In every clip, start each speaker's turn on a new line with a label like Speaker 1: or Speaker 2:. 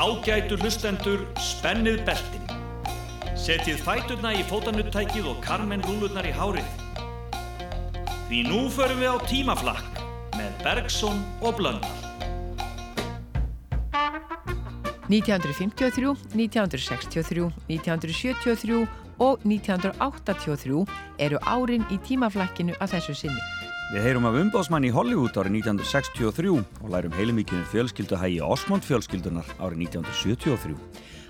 Speaker 1: Ágætu hlustendur, spennið beltin. Setjið fæturna í fótanuttækið og karmen rúlurnar í hárið. Því nú förum við á tímaflakk með Bergson og Blöndal.
Speaker 2: 1953, 1963, 1973 og 1983 eru árin í tímaflakkinu að þessu sinni.
Speaker 3: Við heyrum af umbásmann í Hollywood árið 1963 og lærum heilumíkjum um fjölskylduhægi Osmond fjölskyldunar árið 1973.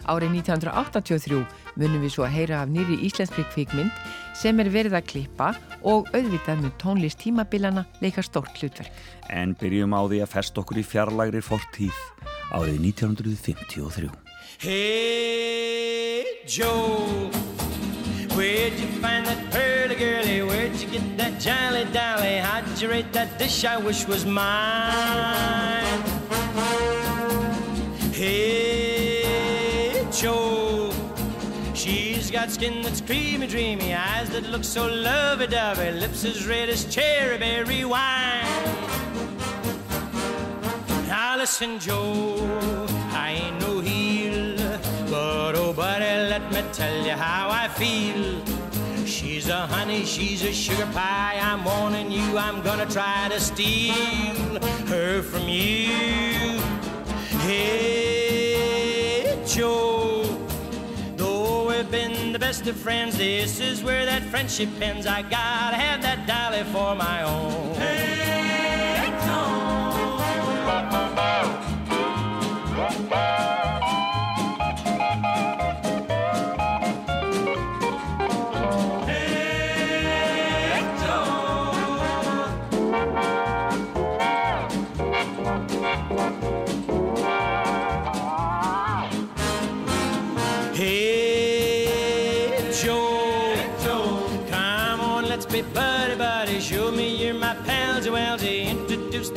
Speaker 2: Árið 1983 munum við svo að heyra af nýri íslenskri kvikmynd sem er verið að klippa og auðvitað með tónlist tímabilana leika stórt hlutverk.
Speaker 3: En byrjum á því að fest okkur í fjarlagri fortíð árið 1953.
Speaker 4: Hey Joe Where'd you find that? Where'd jolly dolly? How'd you rate that dish I wish was mine? Hey, Joe. She's got skin that's creamy, dreamy, eyes that look so lovey-dovey, lips as red as cherry berry wine. Now listen, Joe, I ain't no heel, but oh, buddy, let me tell you how I feel. She's a honey, she's a sugar pie. I'm warning you, I'm gonna try to steal her from you. Hey, Joe, though we've been the best of friends, this is where that friendship ends. I gotta have that dolly for my own. Hey, Joe.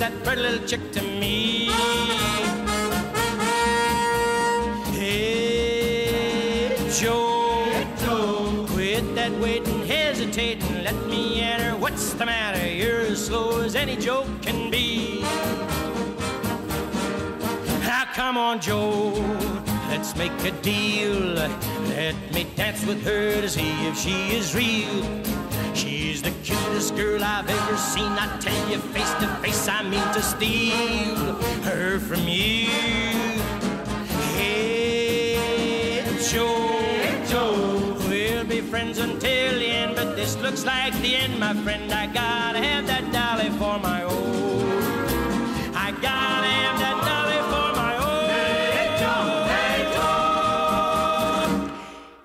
Speaker 4: That pretty little chick to me. Hey, Joe, hey, Joe. quit that waiting, hesitating. Let me enter. What's the matter? You're as slow as any joke can be. Now, come on, Joe. Let's make a deal. Let me dance with her to see if she is real. She's the cutest girl I've ever seen. I tell you to face, I mean to steal her from you. Hey, Joe. Hey, Joe. We'll be friends until the end, but this looks like the end, my friend. I gotta have that dolly for my own.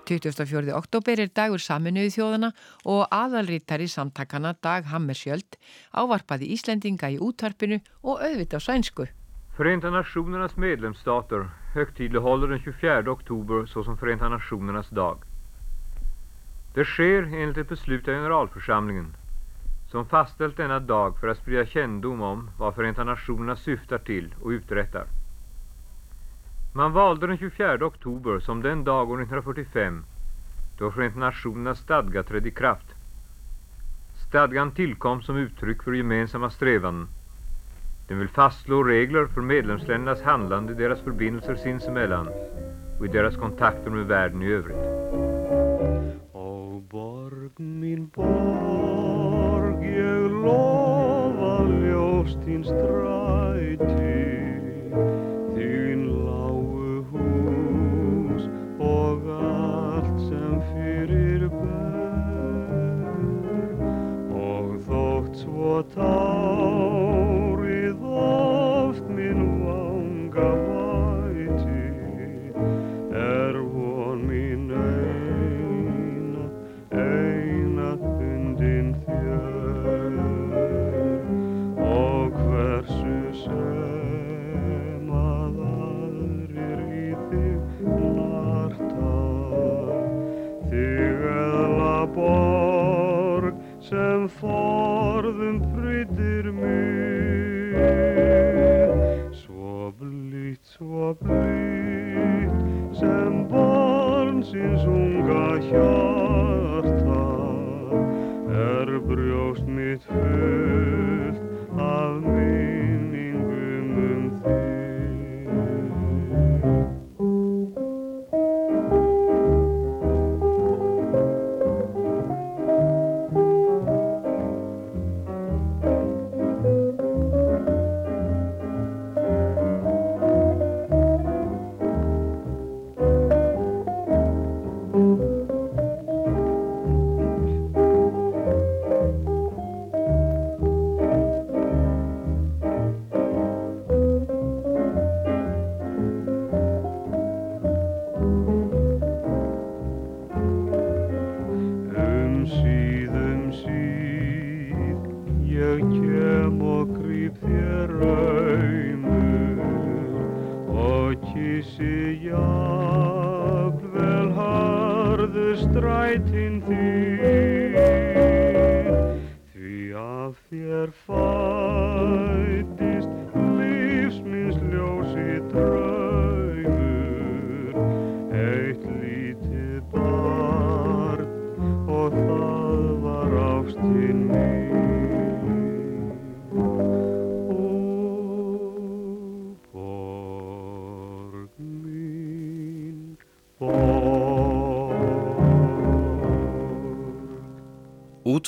Speaker 2: 24. oktober er dagur saminuði þjóðana og aðalrítari samtakana Dag Hammersjöld ávarpaði Íslendinga i útvarpinu och auðvitað svænsku.
Speaker 5: Förenta Nationernas medlemsstater högtidlighåller den 24 oktober såsom Förenta Nationernas dag. Det sker enligt ett beslut av generalförsamlingen som fastställt denna dag för att sprida kännedom om vad Förenta Nationerna syftar till och uträttar. Man valde den 24 oktober som den dag år 1945 då Förenta Nationernas stadga trädde i kraft. Stadgan tillkom som uttryck för gemensamma strävanden. Den vill fastslå regler för medlemsländernas handlande i deras förbindelser sinsemellan och i deras kontakter med världen i övrigt.
Speaker 6: Borg, min borg, jag lovar ljóst din strand thought.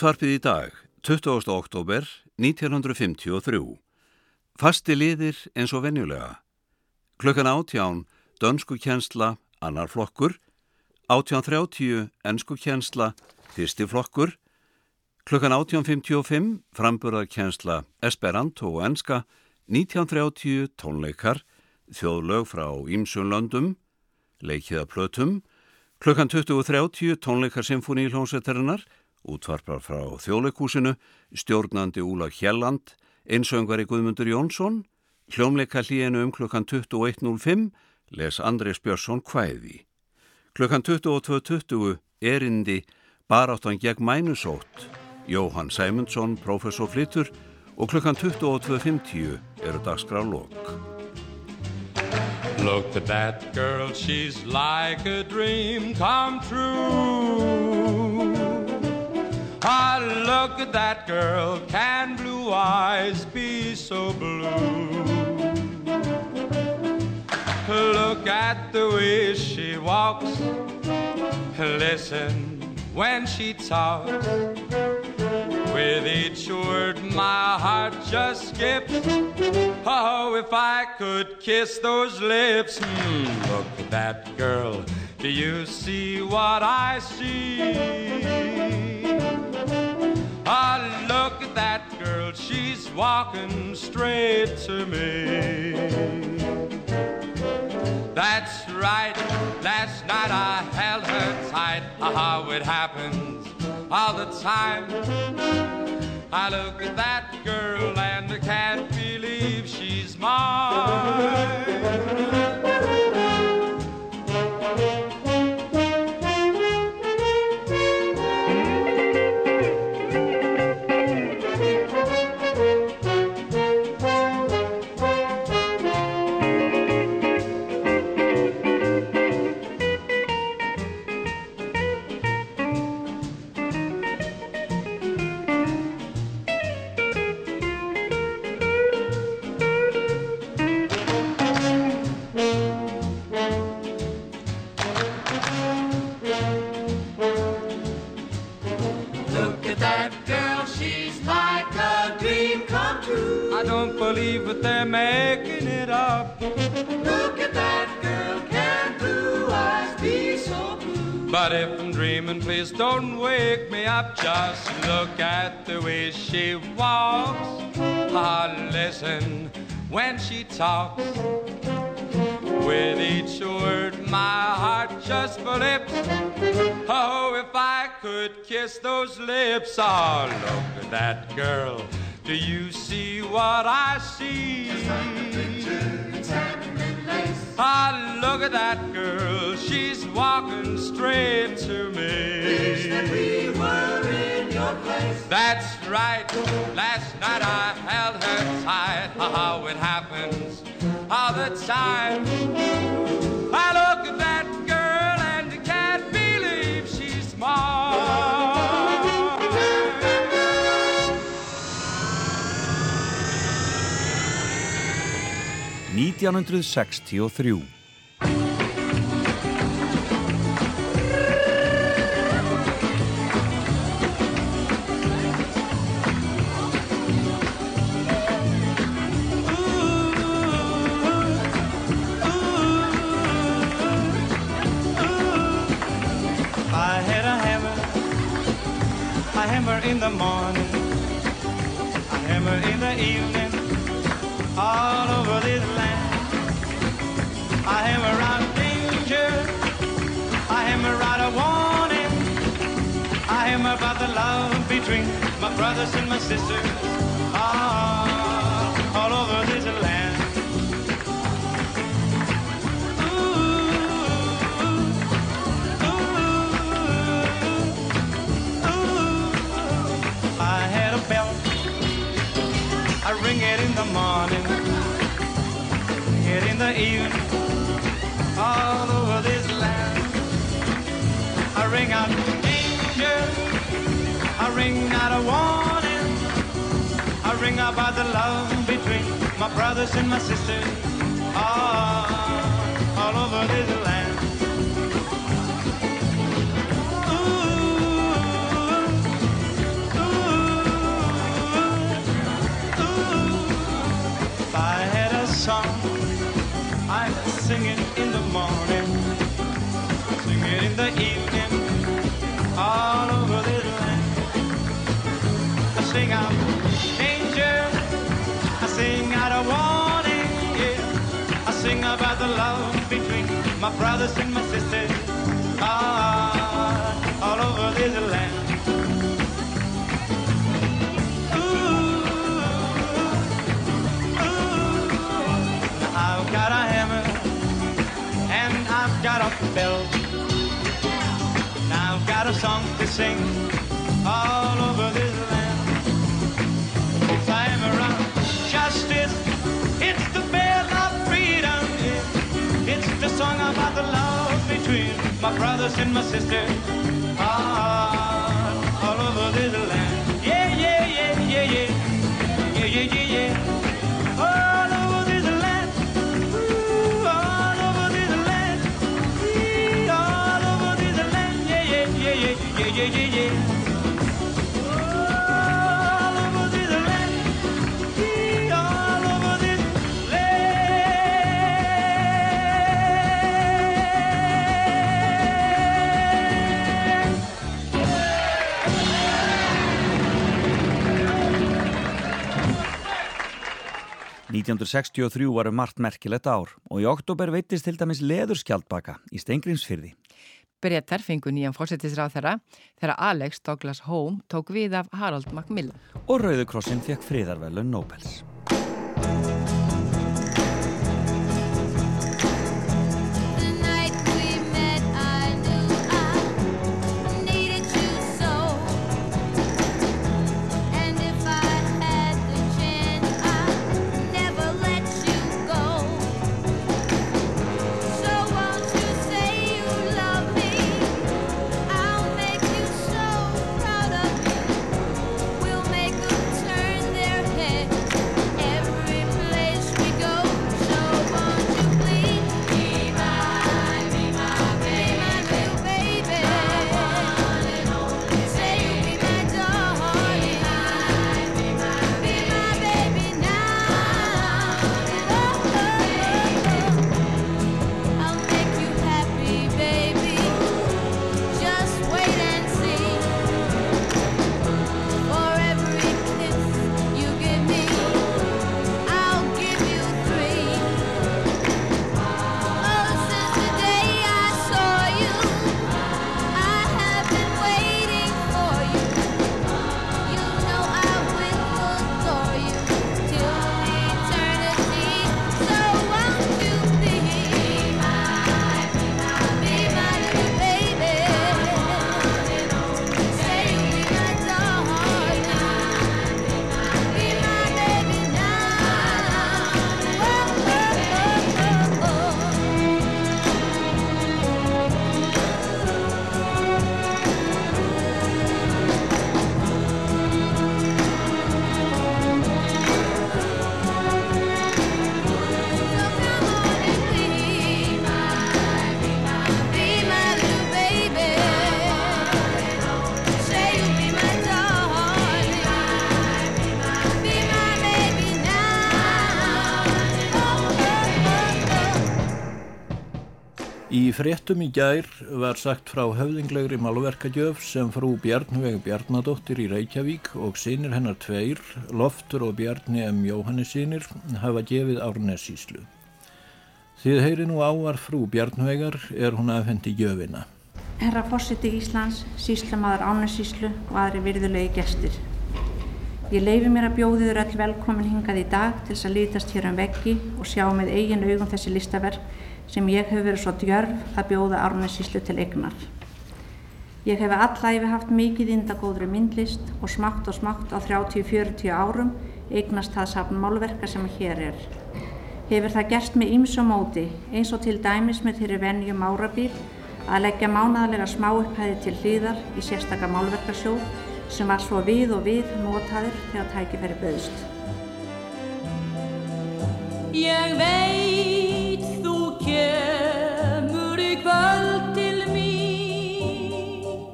Speaker 7: Útvarpið í dag, 20. oktober 1953. Fasti liðir eins og venjulega. Klukkan átján, dönsku kjensla, annar flokkur. Átján þrjáttíu, ensku kjensla, fyrsti flokkur. Klukkan átján 55, framburðarkjensla, esperanto og enska. 1930, tónleikar, þjóðlög frá Ímsun löndum, leikiða plötum. Klukkan 20.30, tónleikar symfóni í hljómsveitarinnar, útvarpar frá þjóðleikúsinu, stjórnandi Úla Hjelland, einsöngari Guðmundur Jónsson, hljómleika hlíinu um klukkan 21.05, les Andrés Björnsson kvæði. Klukkan 22.20 erindi baráttan gegn mænusótt, Jóhann Sæmundsson, professor Flytur og klukkan 22.50 eru dagskrá lok.
Speaker 8: Look at that girl, she's like a dream come true. Ah, look at that girl, can blue eyes be so blue? Look at the way she walks, listen when she talks. With each word, my heart just skips. Oh, if I could kiss those lips. Hmm, look at that girl. Do you see what I see? That girl. She's walking straight to me. That's right. Last night I held her tight. How it happens all the time. I look at that girl and I can't believe she's mine. But if I'm dreaming, please don't wake me up. Just look at the way she walks. Ah, listen when she talks. With each word, my heart just flips. Oh, if I could kiss those lips. Oh, look at that girl. Do you see what I see? Ah, look at that girl. She's walking straight to me. Wish that we were in your place. That's right. Last night I held her tight. How it happens all the time. I look at that girl and can't believe she's mine.
Speaker 3: 1963
Speaker 4: I the morning, a hammer in the evening, all over this land. I hammer out danger, I hammer out a warning, I hammer about the love between my brothers and my sisters,
Speaker 9: the evening all over this land. I ring out danger, I ring out a warning, I ring about the love between my brothers and my sisters all, all over this land. My brothers and my sisters, ah, all over this land. Ooh, ooh, I've got a hammer and I've got a bell. And I've got a song to sing my brothers and my sisters. Ah, all over this land. Yeah, yeah, yeah, yeah, yeah. Yeah, yeah, yeah, yeah. All over this land. Ooh, all over this land. Ee, all over this land. Yeah, yeah, yeah, yeah, yeah, yeah, yeah,
Speaker 10: 1963 varu margt merkilegt ár og í oktober veittist til dæmis leðurskjaldbaka í Stengrinsfyrði.
Speaker 2: Bretar fengu nýjan fórsetisráð þeirra þegar Alex Douglas Home tók við af Harold Macmillan.
Speaker 10: Og Rauðukrossin fekk friðarvelun Nobels.
Speaker 11: Fréttum í gær var sagt frá höfðinglegri málverkagjöf sem frú Bjarnveig Bjarnadóttir í Reykjavík og sínir hennar tveir, Loftur og Bjarni M. Jóhannesínir, hafa gefið Árnessíslu. Þið heyri nú ávar frú Bjarnveigar er hún aðfendi gjöfina.
Speaker 12: Herra fórseti Íslands, síslamaður Ánessíslu og aðri virðulegi gestir. Ég leifi mér að bjóði þur öll velkomin hingað í dag til þess að lítast hér um veggi og sjá með eigin augum þessi listaverk sem ég hef verið svo djörf að bjóða Árnessíslu til eignar. Ég hef allæfi haft mikið indagóðri myndlist og smátt og smátt á 30-40 árum eignast það safn málverka sem hér er. hefur það gerst með ýmsu móti eins og til dæmis með þeirri venju márabíl að leggja mánaðlega smáupphæði til hlýðar í sérstaka málverkarsjóð sem var svo við og við notaður þegar tækifæri bauðst.
Speaker 13: Ég veit þú kemur í kvöld til mín.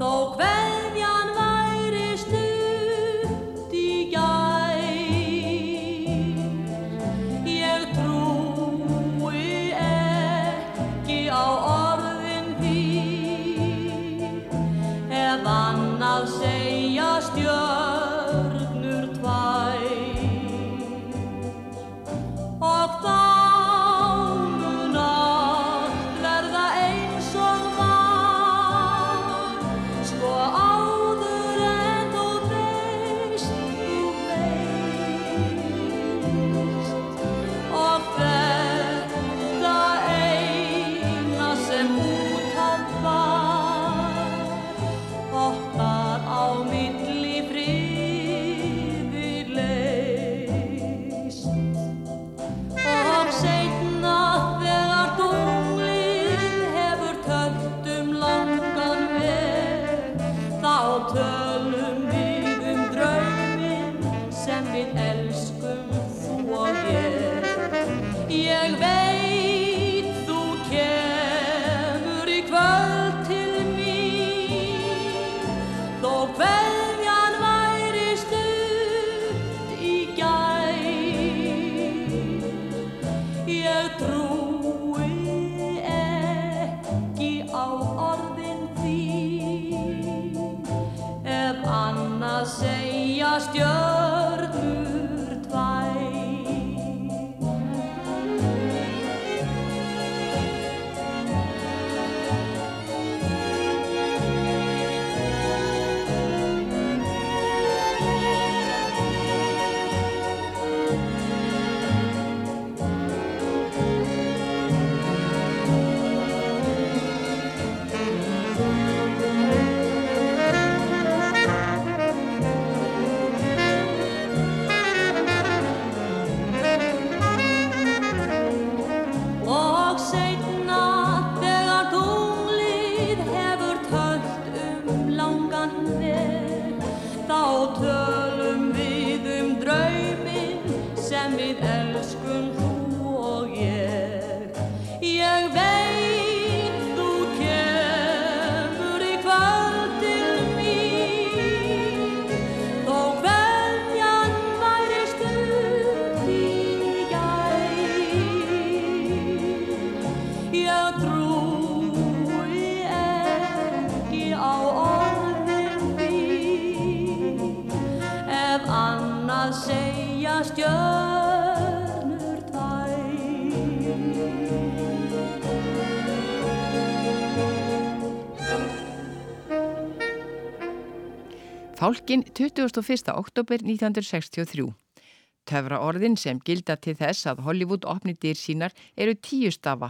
Speaker 13: Þó kveðjan væri stutt í gær. Ég trúi ekki á orðin þín. Ef annað segja
Speaker 2: Fálkin 21. oktober 1963. Töfra orðin sem gilda til þess að Hollywood opni dýr sínar eru tíu stafa.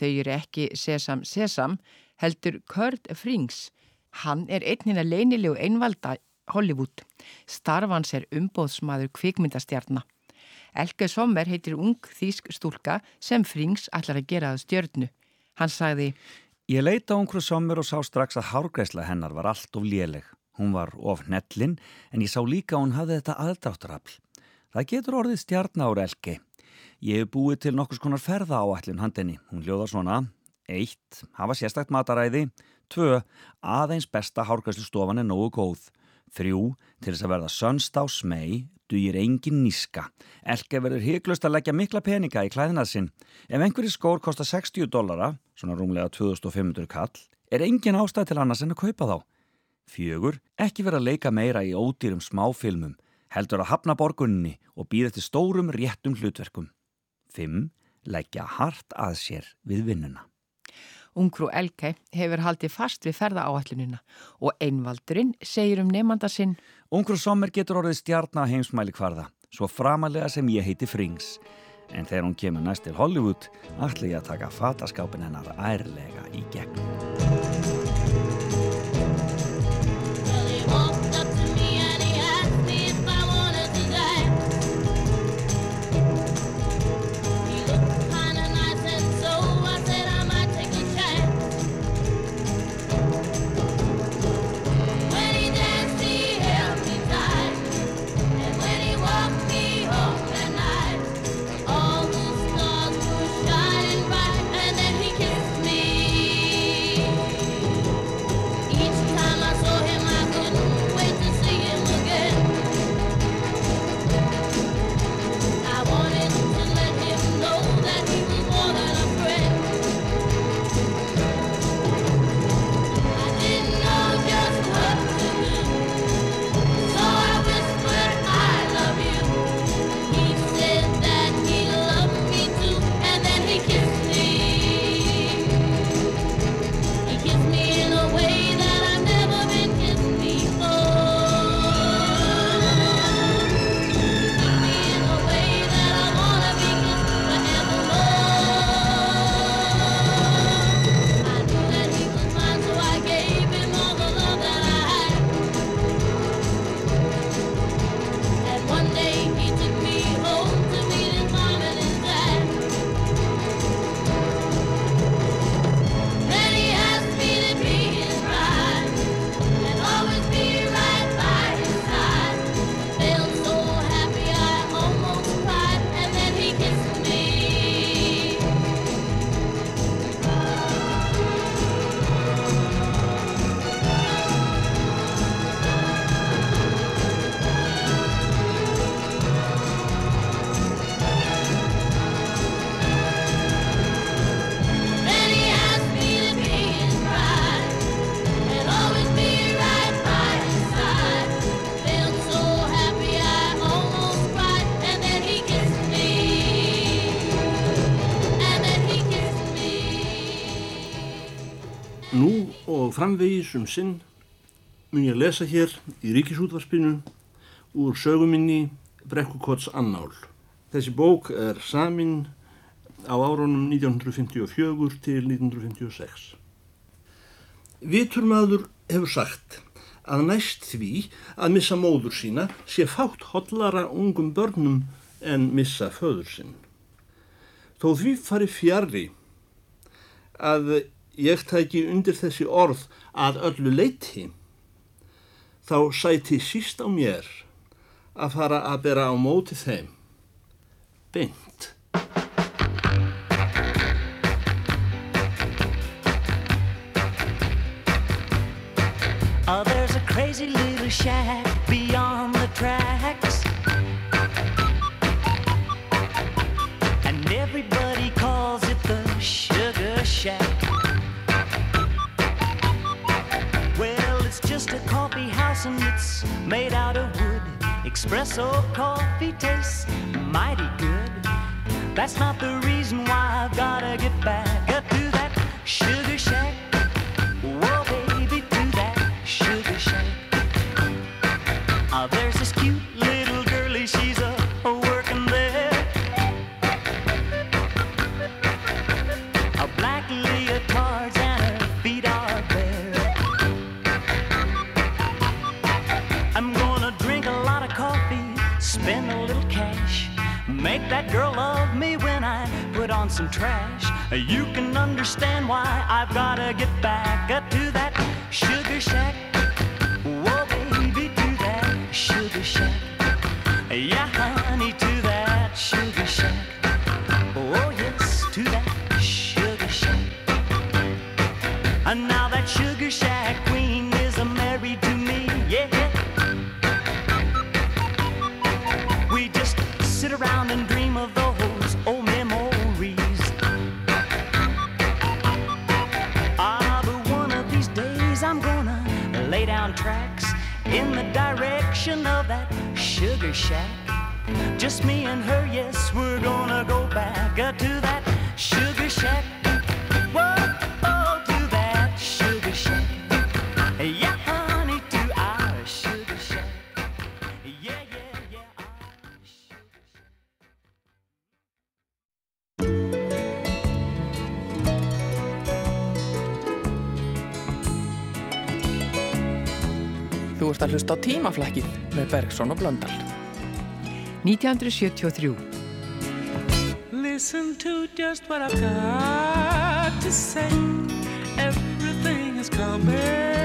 Speaker 2: Þau eru ekki Sesam Sesam, heldur Kurt Frings. Hann er einnina leynilegu einvalda Hollywood. Starfans er umbóðsmaður kvikmyndastjarnar. Elke Sommer heitir ung þýsk stúlka sem Frings ætlar að gera að stjörnu. Hann sagði,
Speaker 3: Ég leita á einhverju sommer og sá strax að hárgræsla hennar var allt of léleg. Hún var of nettlinn en ég sá líka hún hafði þetta aðdráttarafl. Það getur orðið stjarnára elki. Ég hef búið til nokkus konar ferða áallin handinni. Hún hljóðar svona 1. Hafa sérstakt mataræði 2. Aðeins besta hárgræslustofan er nógu góð 3. Til þess að verða sönst á smei dugir engin níska. Elke verður hyglust að leggja mikla peninga í klæðinað sinn. Ef einhverju skór kostar 60 dollara, svona rúmlega 2500 kall, er engin ástæð til annars en að kaupa þá. Fjögur, ekki vera að leika meira í ódýrum smáfilmum, heldur að hafna borgunni og býða til stórum réttum hlutverkum. Fimm, leggja hart að sér við vinnuna.
Speaker 2: Ungrú Elke hefur haldið fast við ferðaáallunina og einvaldurinn segir um nefnda sinn
Speaker 3: Ungrú Sommer getur orðið stjarnar heimsmæli hvarða, svo framalega sem ég heiti Frings. En þegar hún kemur næst til Hollywood, ætla ég að taka fataskápin hennar ærlega í gegn.
Speaker 14: Framvegis um sinn mun ég lesa hér í ríkisútvarpinu úr söguminni Brekkukots annál. Þessi bók er samin á árunum 1954 til 1956. Viturmaður hefur sagt að næst því að missa móður sína sé fátt hotlara ungum börnum en missa föður sinn. Þó því fari fjari að ég tæki undir þessi orð að öllu leiti, þá sæti síst á mér að fara að bera á móti þeim. Beint.
Speaker 15: Oh, there's a crazy little shack beyond the tracks. And everybody calls it the Sugar Shack. Just a coffee house and it's made out of wood. Espresso coffee tastes mighty good. That's not the reason why I've gotta get back some trash. You can understand why I've gotta get back up to that sugar shack. Whoa, baby, to that sugar shack. Yeah, honey, to that sugar shack. Oh, yes, to that sugar shack. And now that sugar shack of that sugar shack. Just me and her, yes, we're gonna go back uh, to that sugar shack.
Speaker 16: Að hlusta á tímaflækið með Bergson og Blöndal.
Speaker 2: 1973.
Speaker 17: Listen to just what I've got to say. Everything is coming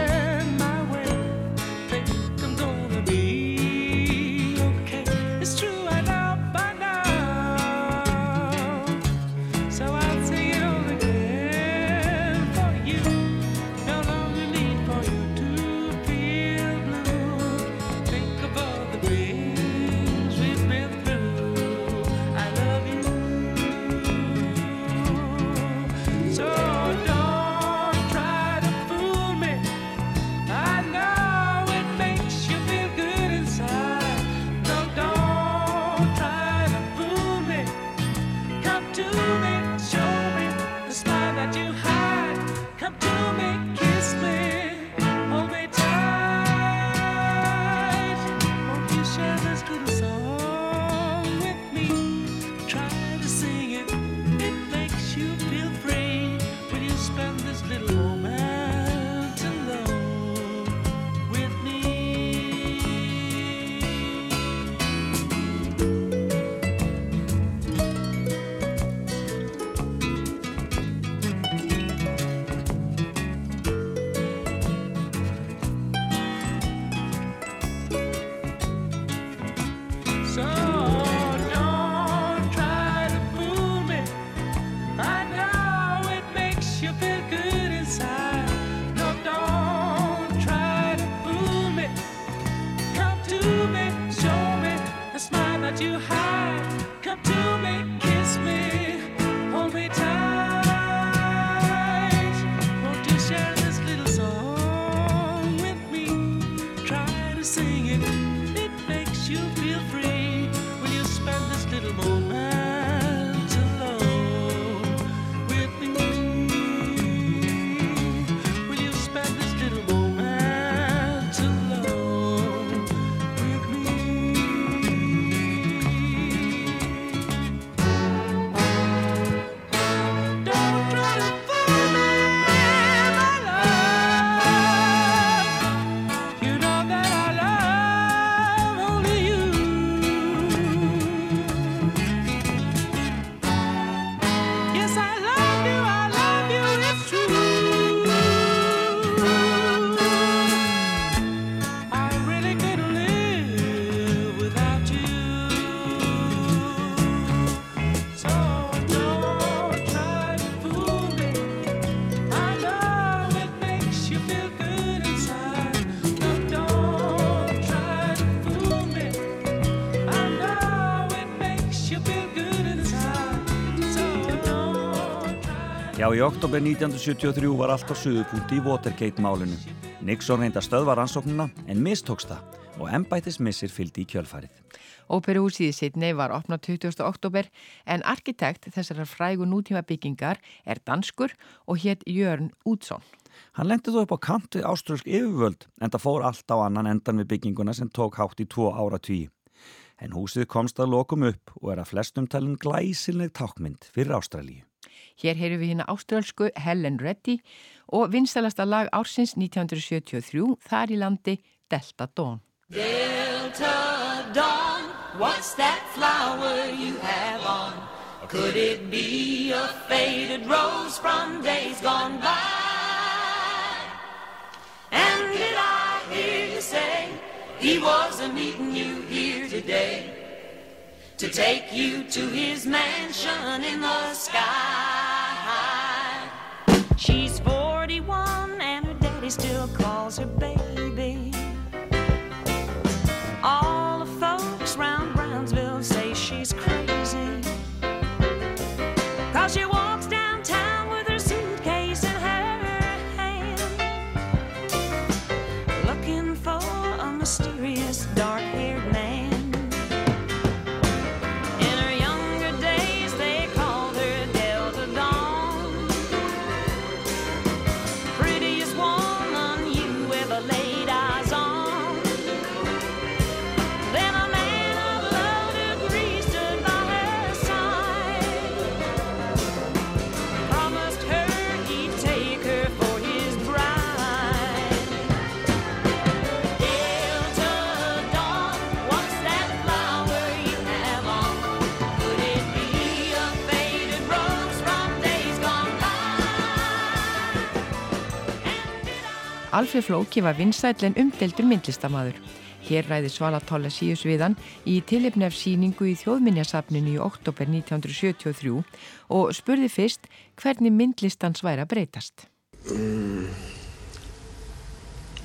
Speaker 3: í oktober 1973 var allt á suðupunkti í Watergate-málinu. Nixon reynda stöðva rannsóknuna en mistókst það og embætismissir fylgdi í kjölfarið.
Speaker 2: Óperuhúsið í Sydney var opnað 20. oktober en arkitekt þessar frægu nútíma byggingar er danskur og hétt Jörn Útsson.
Speaker 3: Hann lendi þó upp á kant við áströlsk yfirvöld en það fór allt á annan endan við bygginguna sem tók hátt í tvo ára tví. En húsið komst að lokum upp og er að flestum talin glæsilneg tákmynd fyrir Ástralíu.
Speaker 2: Hér heyrum við hérna áströlsku Helen Reddy og vinstalasta lag ársins 1973 þar í landi Delta Dawn.
Speaker 18: Delta Dawn, what's that flower you have on? Could it be a faded rose from days gone by? And did I hear you say he wasn't meeting you here today to take you to his mansion in the sky?
Speaker 15: She's 41 and her daddy still calls her baby.
Speaker 2: Alfred Flóki var vinsæll en umdeldur myndlistamaður. Hér ræði Svala Tolla síus við hann í tilefni af síningu í þjóðminjasafninu í oktober 1973 og spurði fyrst hvernig myndlistans væri að breytast.
Speaker 19: Mm,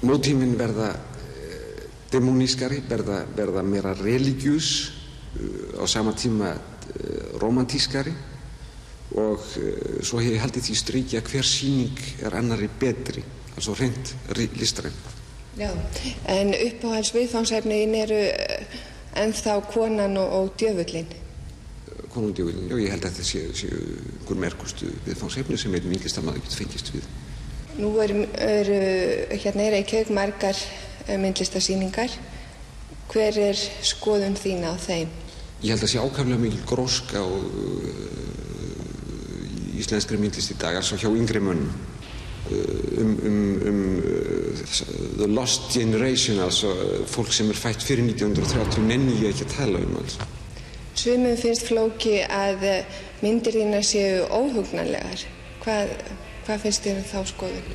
Speaker 19: nútíminn verða uh, demonískari, verða, verða meira religjús, uh, á sama tíma uh, romantískari og svo hef ég haldið því strykja hver síning er annari betri, altså reynd listræn.
Speaker 20: Já, en uppáhalds viðfangsefniðin eru eh, ennþá konan og, og djöfullin.
Speaker 19: Konundjöfulin, já ég held að þetta séu, séu einhver merkustu viðfangsefni sem einn myndlistamæður getur fengist við.
Speaker 20: Nú eru er, hérna er Reykjavík margar eh, myndlistasýningar. Hver er skoðun þín á þeim?
Speaker 19: Ég held að sé ákaflega mikil gróska og uh, í íslenskri myndlist í dag, altså hjá yngri mönnum uh, um, um, um uh, the lost generation, altså fólk sem er fætt fyrir 1930 nenni ég ekki að tala um alls.
Speaker 20: Sumum finnst flóki að eh, myndir þínar séu óhugnanlegar. Hvað, hvað finnst þér um þá skoðun?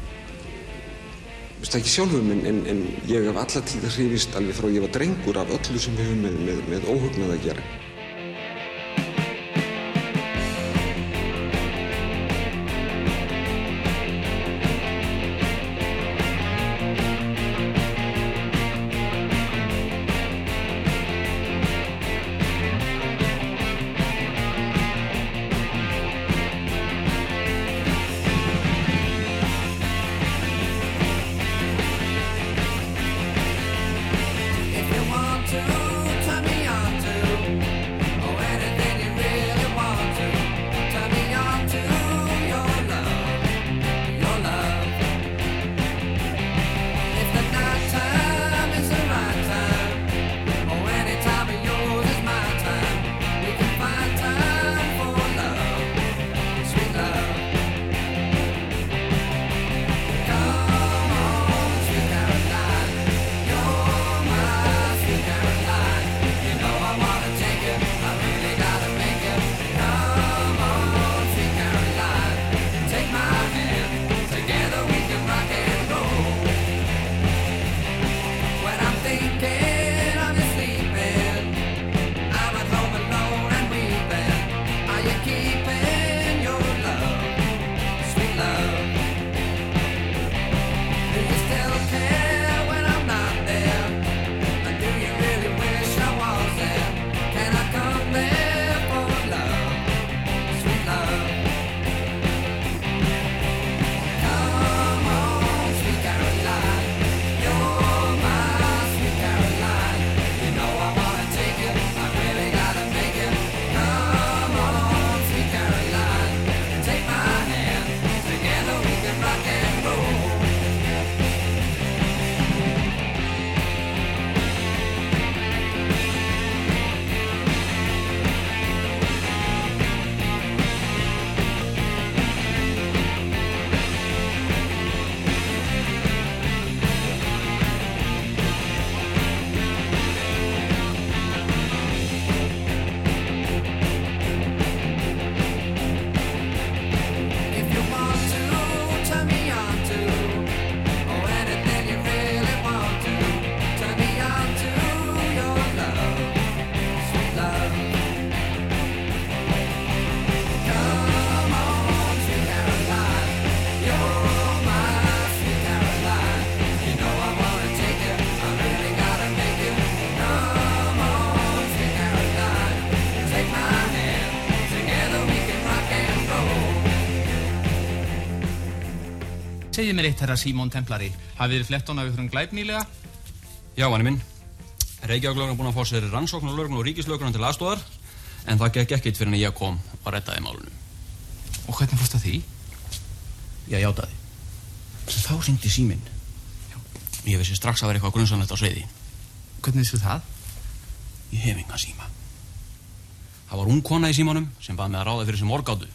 Speaker 19: Þú veist það ekki sjálfum en, en, en ég hef alla tíð hrifist alveg frá ég var drengur af öllu sem hefur með, með, með óhugnað að gera.
Speaker 21: Segðu mér eitt, herra Símón Templari. Hafið þið flett hona við þrjum glæp nýlega?
Speaker 22: Já, manni minn. Reykjavík-lögurinn er búin að fá sér rannsókn og lögurinn og ríkislögurinn til aðstóðar en það gekk ekkert fyrir en ég kom og rettaði málunum.
Speaker 21: Og hvernig fórst það því?
Speaker 22: Ég játaði. En þá syngdi síminn. Ég vissi strax að vera eitthvað grunnsanlegt á sveiði.
Speaker 21: Hvernig vissu það?
Speaker 22: Ég hef enga síma. Það var ung kona í símanum sem bað með að ráða fyrir sem orgátu.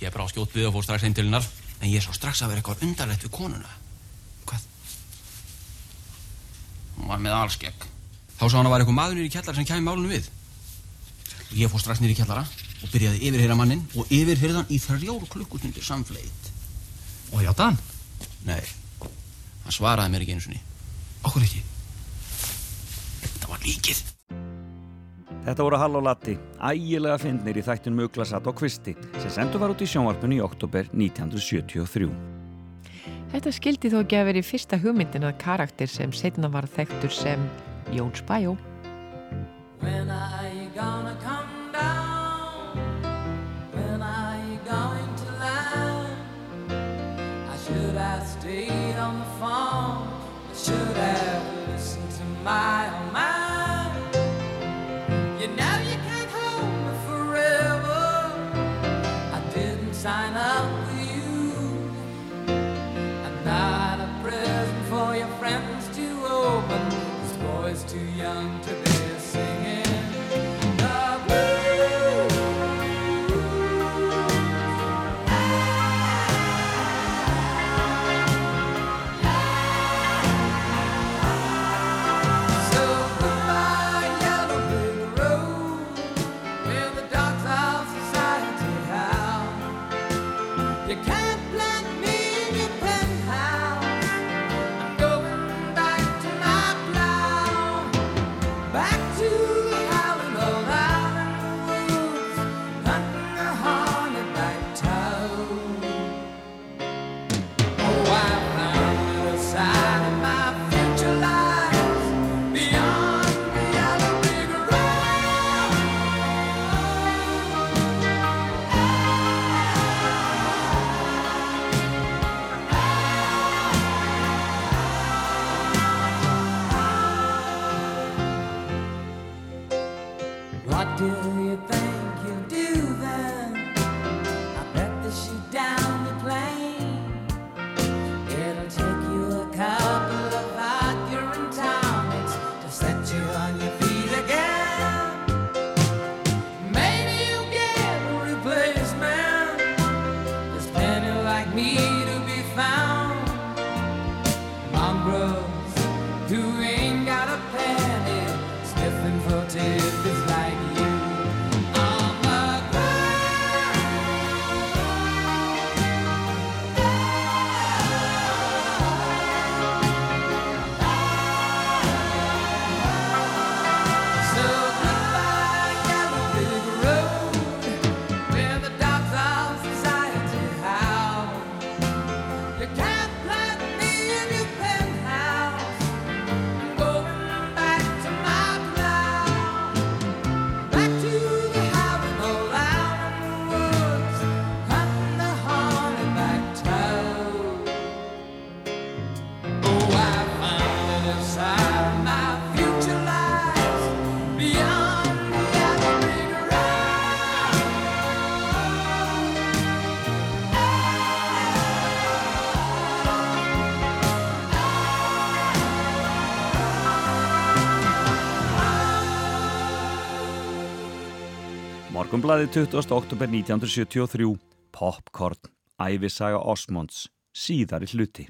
Speaker 22: Ég brá skjótt við og fór strax heim til hennar en ég sá strax að vera eitthvað undarlegt við konuna.
Speaker 21: Hvað?
Speaker 22: Hún var með alskegg. Þá sá hann að var eitthvað maður nýri í kjallara sem kæmi málunum við. Ég fór strax nýri í kjallara og byrjaði að yfirheyra mannin og yfirheyrðan í þrjár klukkustundir samfleyt.
Speaker 21: Og játa hann?
Speaker 22: Nei, hann svaraði mér ekki einu sinni.
Speaker 21: Okkur ekki?
Speaker 22: Þetta var líkið.
Speaker 3: Þetta voru Hall og Latti, ægilega fyndnir í þættin Muglasat og Kvisti sem sendur var út í sjónvarpunni í oktober 1973.
Speaker 2: Þetta skildi þó ekki að veri fyrsta hugmyndin að karakter sem setna var þekktur sem Jón Spæjó.
Speaker 23: When are you gonna come down? When are you going to land? I should have stayed on the phone. I should have listened to my own down
Speaker 3: Morgunblæði 20. oktober 1973, Popcorn, æfisaga Osmonds, síðari hluti.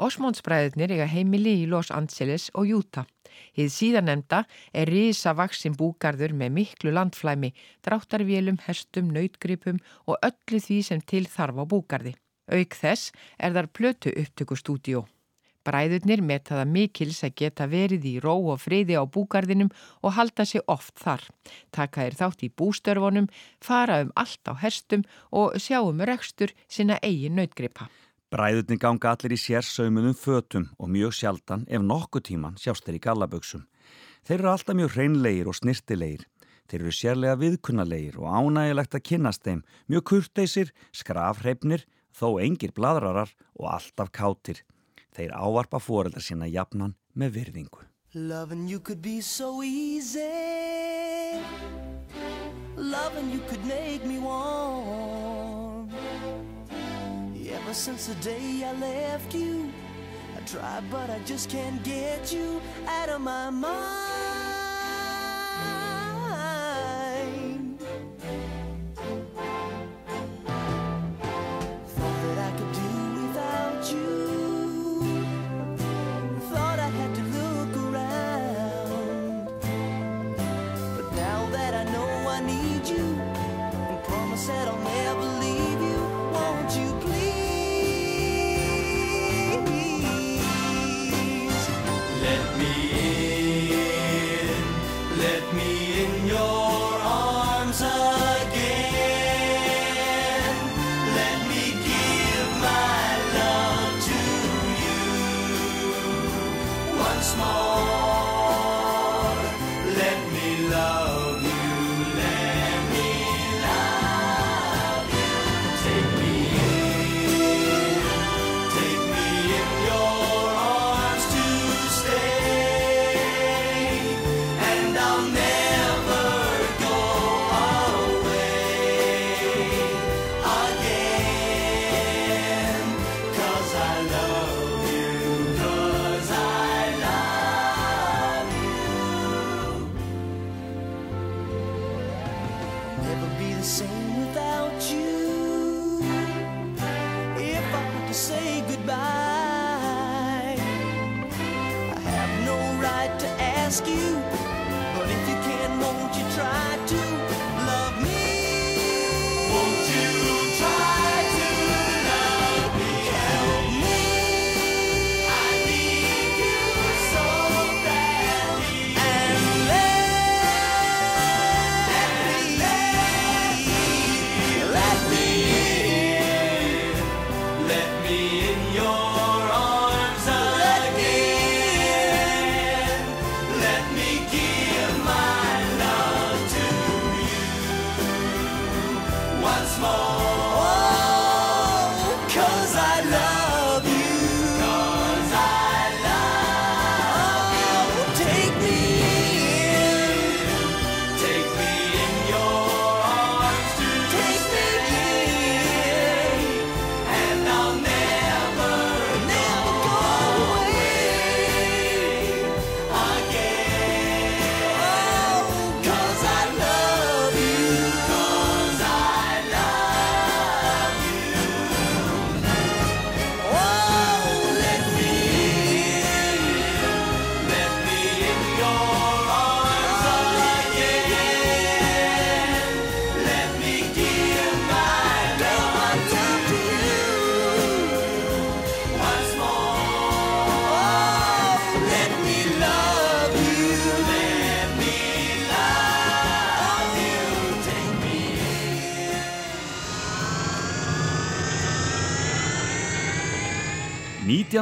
Speaker 2: Osmondsbræðurnir eiga heimili í Los Angeles og Utah. Hið síðanemda er risavaksin búgarður með miklu landflæmi, dráttarvélum, hestum, nautgripum og öllu því sem til þarf á búgarði. Auk þess er þar plötu upptökustúdíó. Bræðurnir metaða mikils að geta verið í ró og friði á búgarðinum og halda sig oft þar. Taka þeir þátt í bústörfunum, fara um allt á herstum og sjá um rekstur sinna eigin nautgripa.
Speaker 3: Bræðurnir ganga allir í sérsaumuðum fötum og mjög sjaldan ef nokkuð tíman sjást þeir í gallaböksum. Þeir eru alltaf mjög hreinlegir og snirtilegir. Þeir eru sérlega viðkunnalegir og ánægilegt að kynast þeim, mjög kurteisir, skrafhreifnir, þó engir bladrarar og alltaf kátir. Þeir ávarpa fóreldar sína jafnan með virðingu.
Speaker 24: Lovin' you could be so easy. Lovin' you could make me warm. Ever since the day I left you I tried but I just can't get you out of my mind.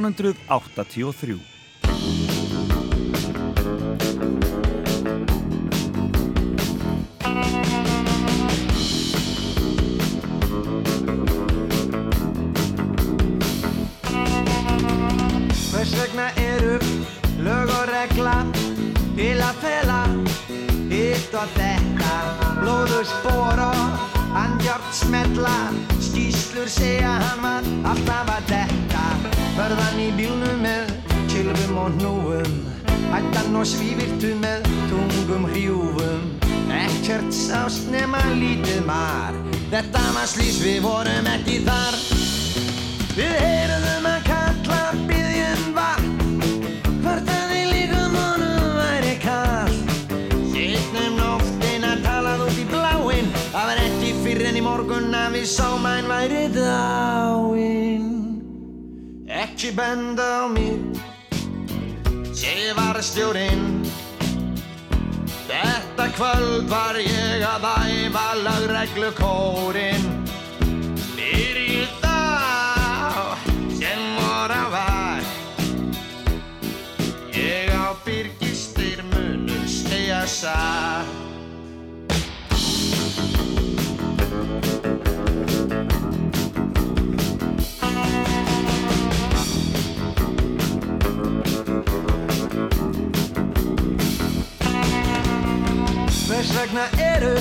Speaker 3: 1983
Speaker 25: virtu með tungum hrjúfum. Ekkert sást nema lítið mar. Þetta var slís við vorum ekki þar. Við heyrðum að kalla byggjum vatn Hvartaði líkum honum væri kall Sittnum nóttina talað út í bláinn. Það var ekki fyrir enn í morgun að við sáum að hann væri dáinn Ekki benda á mig. Ég var stjórinn. Þetta kvöld var ég að æfa lagreglukórin Nýr í þá sem voru að var Ég á byrgistir munum stegja sá Þarna eru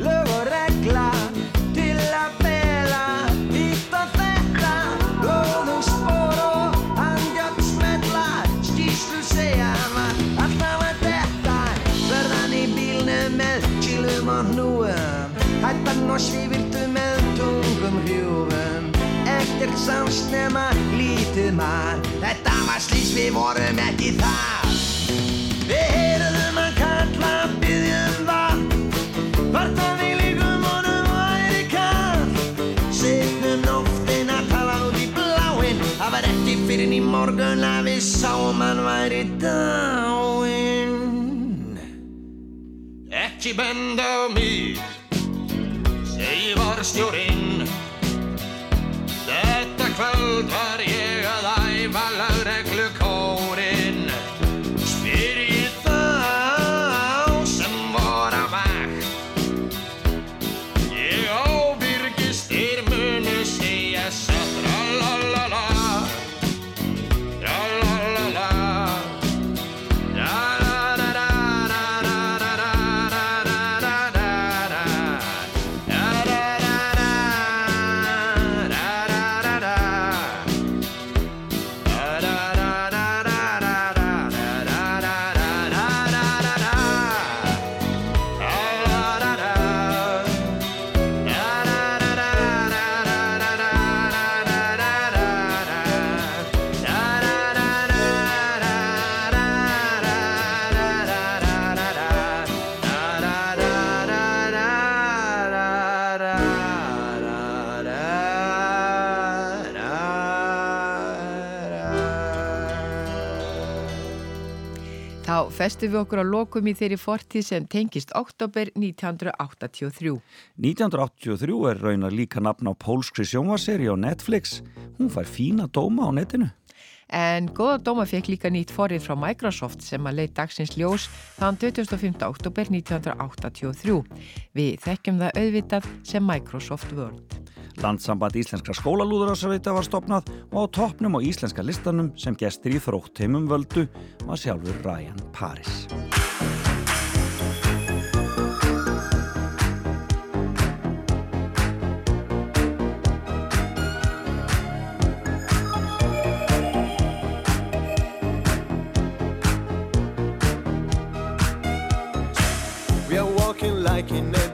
Speaker 25: lög og regla til að fela hitt og þetta. Blóðum spór og andjátt smetla Skýslu segja maður alltaf að þetta Verðan í bílnum með kýlum og hnúum Hættan og svífirtu með tungum hrjúfum. Ekkert sást nema lítið mann Þetta var slís við vorum ekki þar. Við heyrðum var ekki fyrir í morgun að við sáum hann væri dáinn. Ekki benda á mig Segi var stjórinn Þetta kvöld var Þá
Speaker 2: festum við okkur á lokum í þeirri fortíð sem tengist oktober 1983.
Speaker 3: 1983 er raunar líka nafn á pólskri sjónvaseri á Netflix. Hún fær fína dóma á netinu.
Speaker 2: En góða dóma fekk líka nýtt forrið frá Microsoft sem að leið dagsins ljós þann 25. oktober 1983. Við þekkjum það auðvitað sem Microsoft Word.
Speaker 3: Landsamband íslenskra skólalúðurásavita var stopnað og á toppnum á íslenska listanum sem gestir í þróttheimum völdu var sjálfur Ryan Paris.
Speaker 26: Like in a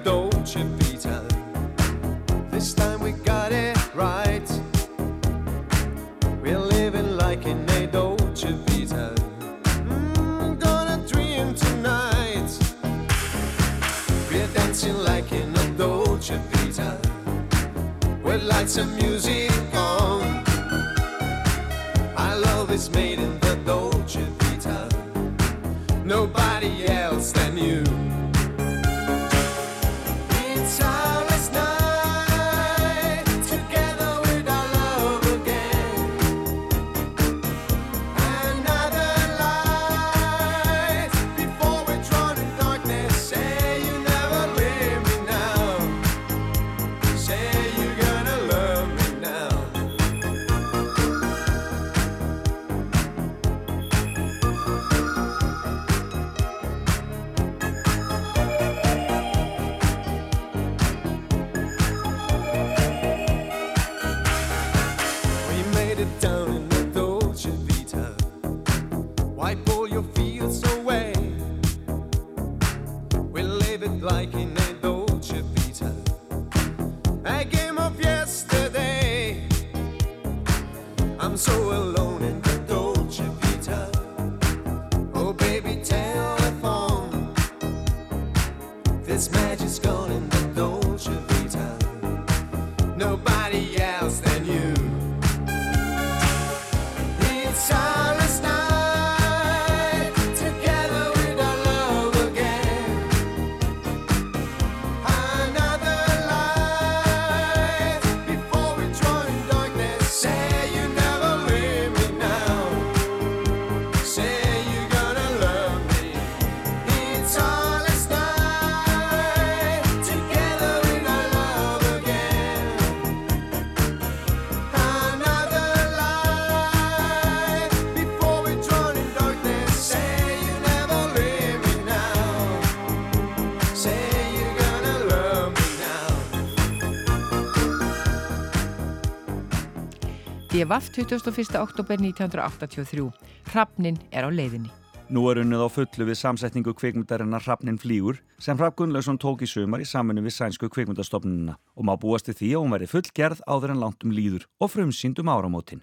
Speaker 2: D.V.A.F. 21. oktober 1983. Hrafnin er á leiðinni.
Speaker 3: Nú er unnið á fullu við samsetningu kvikmyndarinnar Hrafnin flýgur sem Hrafn Gunnlaugsson tók í sumar í saminu við sænsku kvikmyndastofnununa og má búast til því að hún veri fullgerð áður en langt um líður og frumsýnd um áramótin.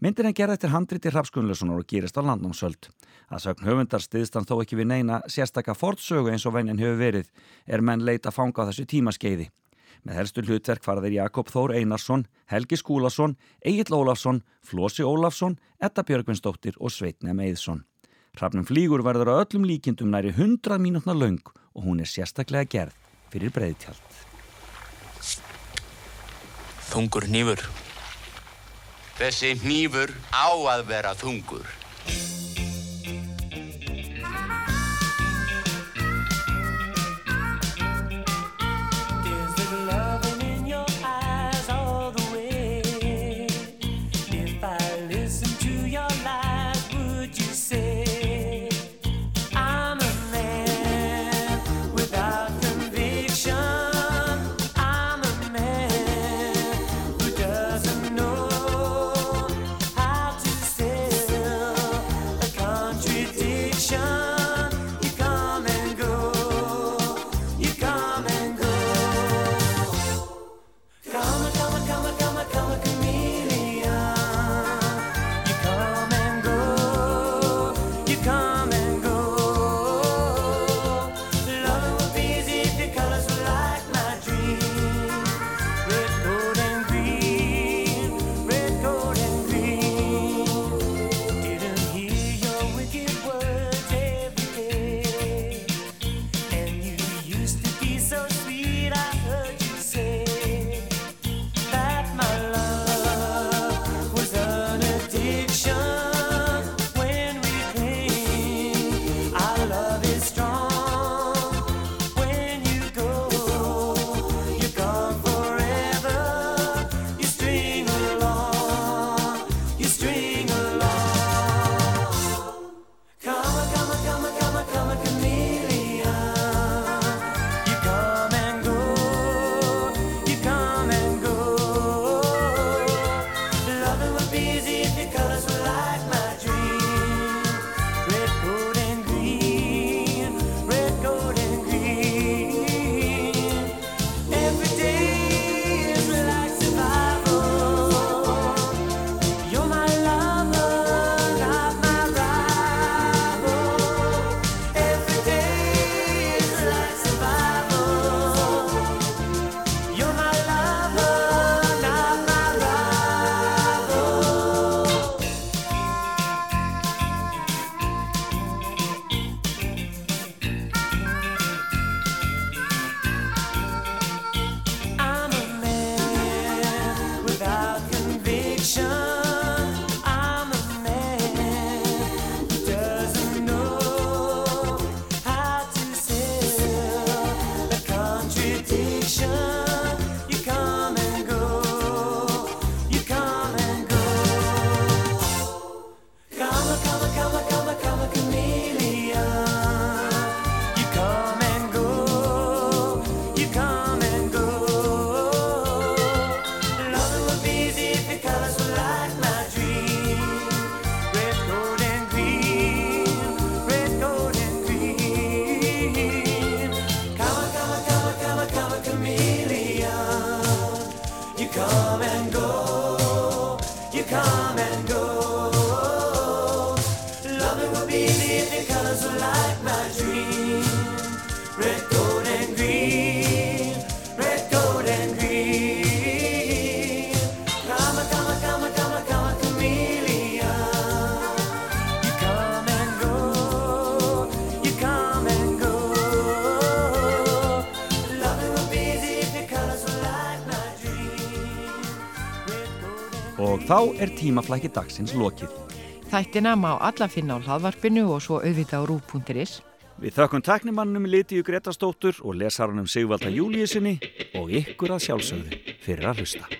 Speaker 3: Myndin er gerð eftir handriti Hrafs Gunnlaugssonar og gerist á landnámsöld. Að sögn höfundar stiðst hann þó ekki við neina sérstakka fortsögu eins og vennin hefur verið er menn leita að fanga á þessu tímaskeiði. Með helstu hlutverk fara þeir Jakob Þór Einarsson, Helgi Skúlason, Egil Ólafsson, Flósi Ólafsson, Etta Björgvinsdóttir og Sveitnum Eðsson. Hrafnum flýgur verður á öllum líkindum næri 100 mínútna laung og hún er sérstaklega gerð fyrir breyðtjald.
Speaker 27: Þungur hnífur. Þessi hnífur á að vera þungur.
Speaker 3: Er tímaflæki dagsins lokið.
Speaker 2: Þættina má alla finna á hlaðvarpinu og svo auðvitað á rú.is.
Speaker 3: Við þökkum taknimannum Lítiðu Gretastóttur og lesaranum Sigvalda Júliusinni og ykkur að sjálfsögðu fyrir að hlusta.